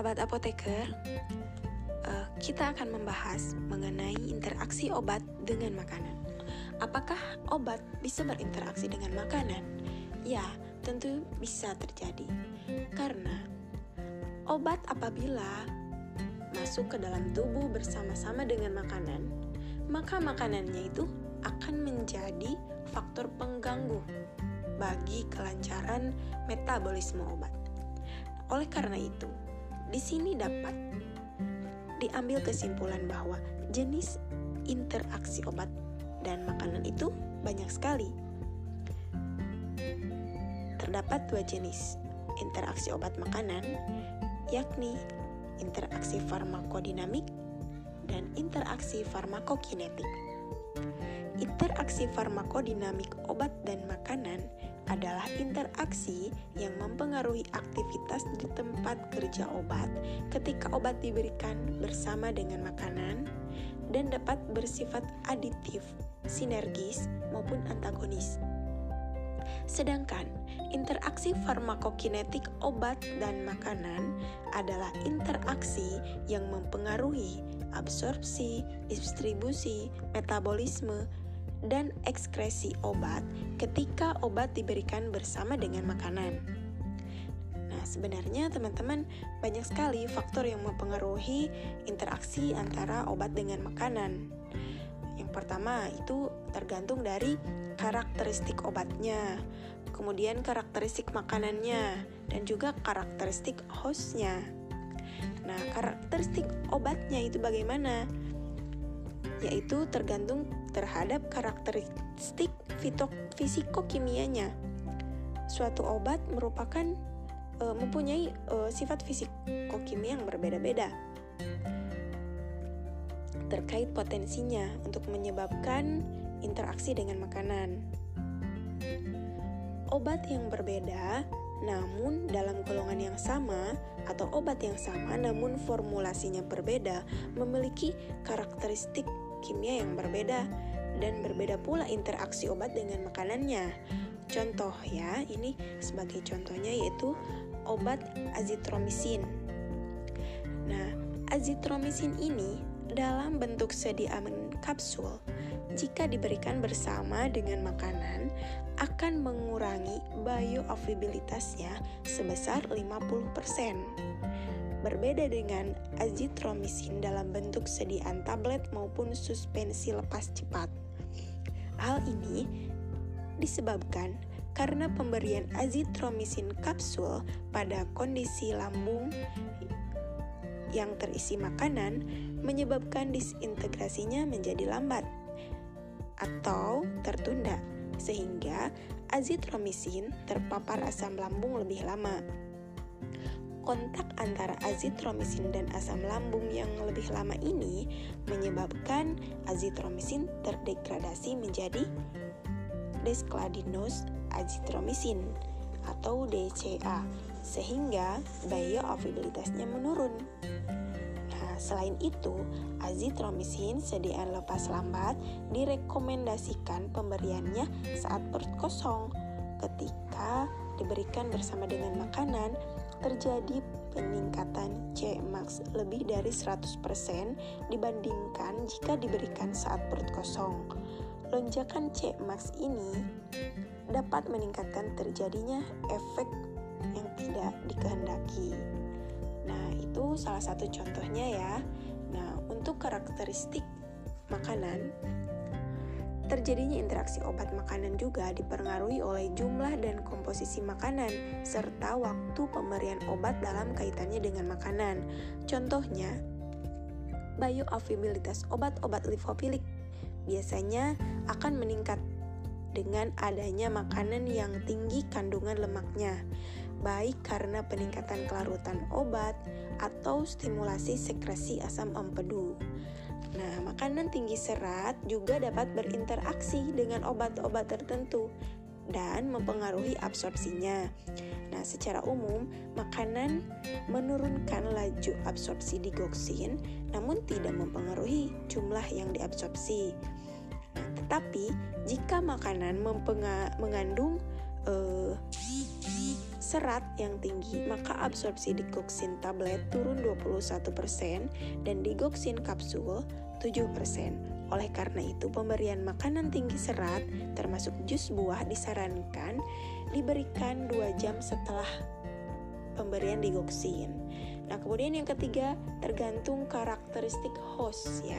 Sahabat apoteker, uh, kita akan membahas mengenai interaksi obat dengan makanan. Apakah obat bisa berinteraksi dengan makanan? Ya, tentu bisa terjadi. Karena obat apabila masuk ke dalam tubuh bersama-sama dengan makanan, maka makanannya itu akan menjadi faktor pengganggu bagi kelancaran metabolisme obat. Oleh karena itu, di sini dapat diambil kesimpulan bahwa jenis interaksi obat dan makanan itu banyak sekali. Terdapat dua jenis interaksi obat makanan, yakni interaksi farmakodinamik dan interaksi farmakokinetik. Interaksi farmakodinamik obat dan makanan adalah interaksi yang mempengaruhi aktivitas di tempat kerja obat ketika obat diberikan bersama dengan makanan dan dapat bersifat aditif, sinergis, maupun antagonis. Sedangkan interaksi farmakokinetik obat dan makanan adalah interaksi yang mempengaruhi absorpsi, distribusi, metabolisme, dan ekskresi obat ketika obat diberikan bersama dengan makanan. Nah, sebenarnya teman-teman banyak sekali faktor yang mempengaruhi interaksi antara obat dengan makanan. Yang pertama itu tergantung dari karakteristik obatnya, kemudian karakteristik makanannya, dan juga karakteristik hostnya. Nah, karakteristik obatnya itu bagaimana? Yaitu tergantung terhadap karakteristik fisikokimianya. Suatu obat merupakan e, mempunyai e, sifat fisikokimia yang berbeda-beda terkait potensinya untuk menyebabkan interaksi dengan makanan. Obat yang berbeda namun dalam golongan yang sama atau obat yang sama namun formulasinya berbeda memiliki karakteristik kimia yang berbeda dan berbeda pula interaksi obat dengan makanannya. Contoh ya, ini sebagai contohnya yaitu obat azitromisin. Nah, azitromisin ini dalam bentuk sediaan kapsul jika diberikan bersama dengan makanan akan mengurangi bioavailabilitasnya sebesar 50%. Berbeda dengan azitromisin dalam bentuk sediaan tablet maupun suspensi lepas cepat. Hal ini disebabkan karena pemberian azitromisin kapsul pada kondisi lambung yang terisi makanan menyebabkan disintegrasinya menjadi lambat atau tertunda sehingga azitromisin terpapar asam lambung lebih lama kontak antara azitromisin dan asam lambung yang lebih lama ini menyebabkan azitromisin terdegradasi menjadi deskladinos azitromisin atau DCA sehingga bioavailabilitasnya menurun. Nah, selain itu, azitromisin sediaan lepas lambat direkomendasikan pemberiannya saat perut kosong ketika diberikan bersama dengan makanan terjadi peningkatan C-max lebih dari 100% dibandingkan jika diberikan saat perut kosong. Lonjakan C-max ini dapat meningkatkan terjadinya efek yang tidak dikehendaki. Nah, itu salah satu contohnya ya. Nah, untuk karakteristik makanan Terjadinya interaksi obat makanan juga dipengaruhi oleh jumlah dan komposisi makanan, serta waktu pemberian obat dalam kaitannya dengan makanan. Contohnya, bioavailabilitas obat-obat lipofilik biasanya akan meningkat dengan adanya makanan yang tinggi kandungan lemaknya, baik karena peningkatan kelarutan obat atau stimulasi sekresi asam empedu. Nah, makanan tinggi serat juga dapat berinteraksi dengan obat-obat tertentu dan mempengaruhi absorpsinya. Nah, secara umum, makanan menurunkan laju absorpsi digoksin, namun tidak mempengaruhi jumlah yang diabsorpsi. Nah, tetapi jika makanan mengandung uh, serat yang tinggi, maka absorpsi digoksin tablet turun 21% dan digoksin kapsul 7%. Oleh karena itu, pemberian makanan tinggi serat, termasuk jus buah, disarankan diberikan 2 jam setelah pemberian digoksin. Nah, kemudian yang ketiga, tergantung karakteristik host ya.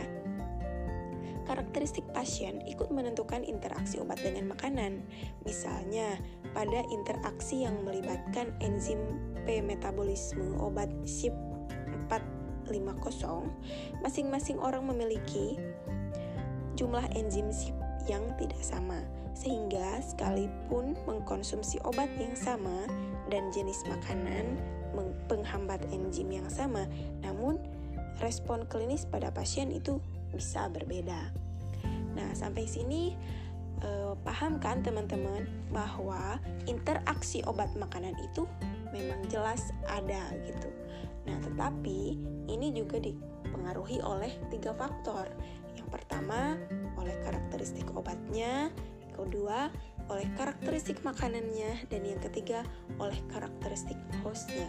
Karakteristik pasien ikut menentukan interaksi obat dengan makanan. Misalnya, pada interaksi yang melibatkan enzim P metabolisme obat 450, masing-masing orang memiliki jumlah enzim yang tidak sama, sehingga sekalipun mengkonsumsi obat yang sama dan jenis makanan penghambat enzim yang sama, namun respon klinis pada pasien itu bisa berbeda. Nah, sampai sini eh, paham kan teman-teman bahwa interaksi obat makanan itu memang jelas ada gitu. Nah, tetapi ini juga dipengaruhi oleh tiga faktor. Yang pertama, oleh karakteristik obatnya, yang kedua, oleh karakteristik makanannya, dan yang ketiga, oleh karakteristik hostnya.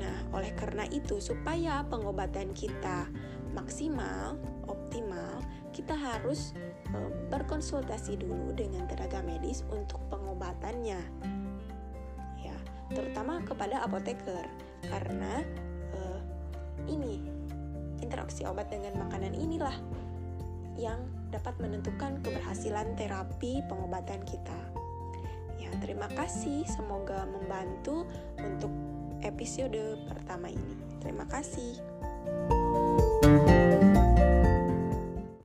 Nah, oleh karena itu, supaya pengobatan kita maksimal, optimal, kita harus e, berkonsultasi dulu dengan tenaga medis untuk pengobatannya. Terutama kepada apoteker karena e, ini interaksi obat dengan makanan inilah yang dapat menentukan keberhasilan terapi pengobatan kita. Ya, terima kasih. Semoga membantu untuk episode pertama ini. Terima kasih.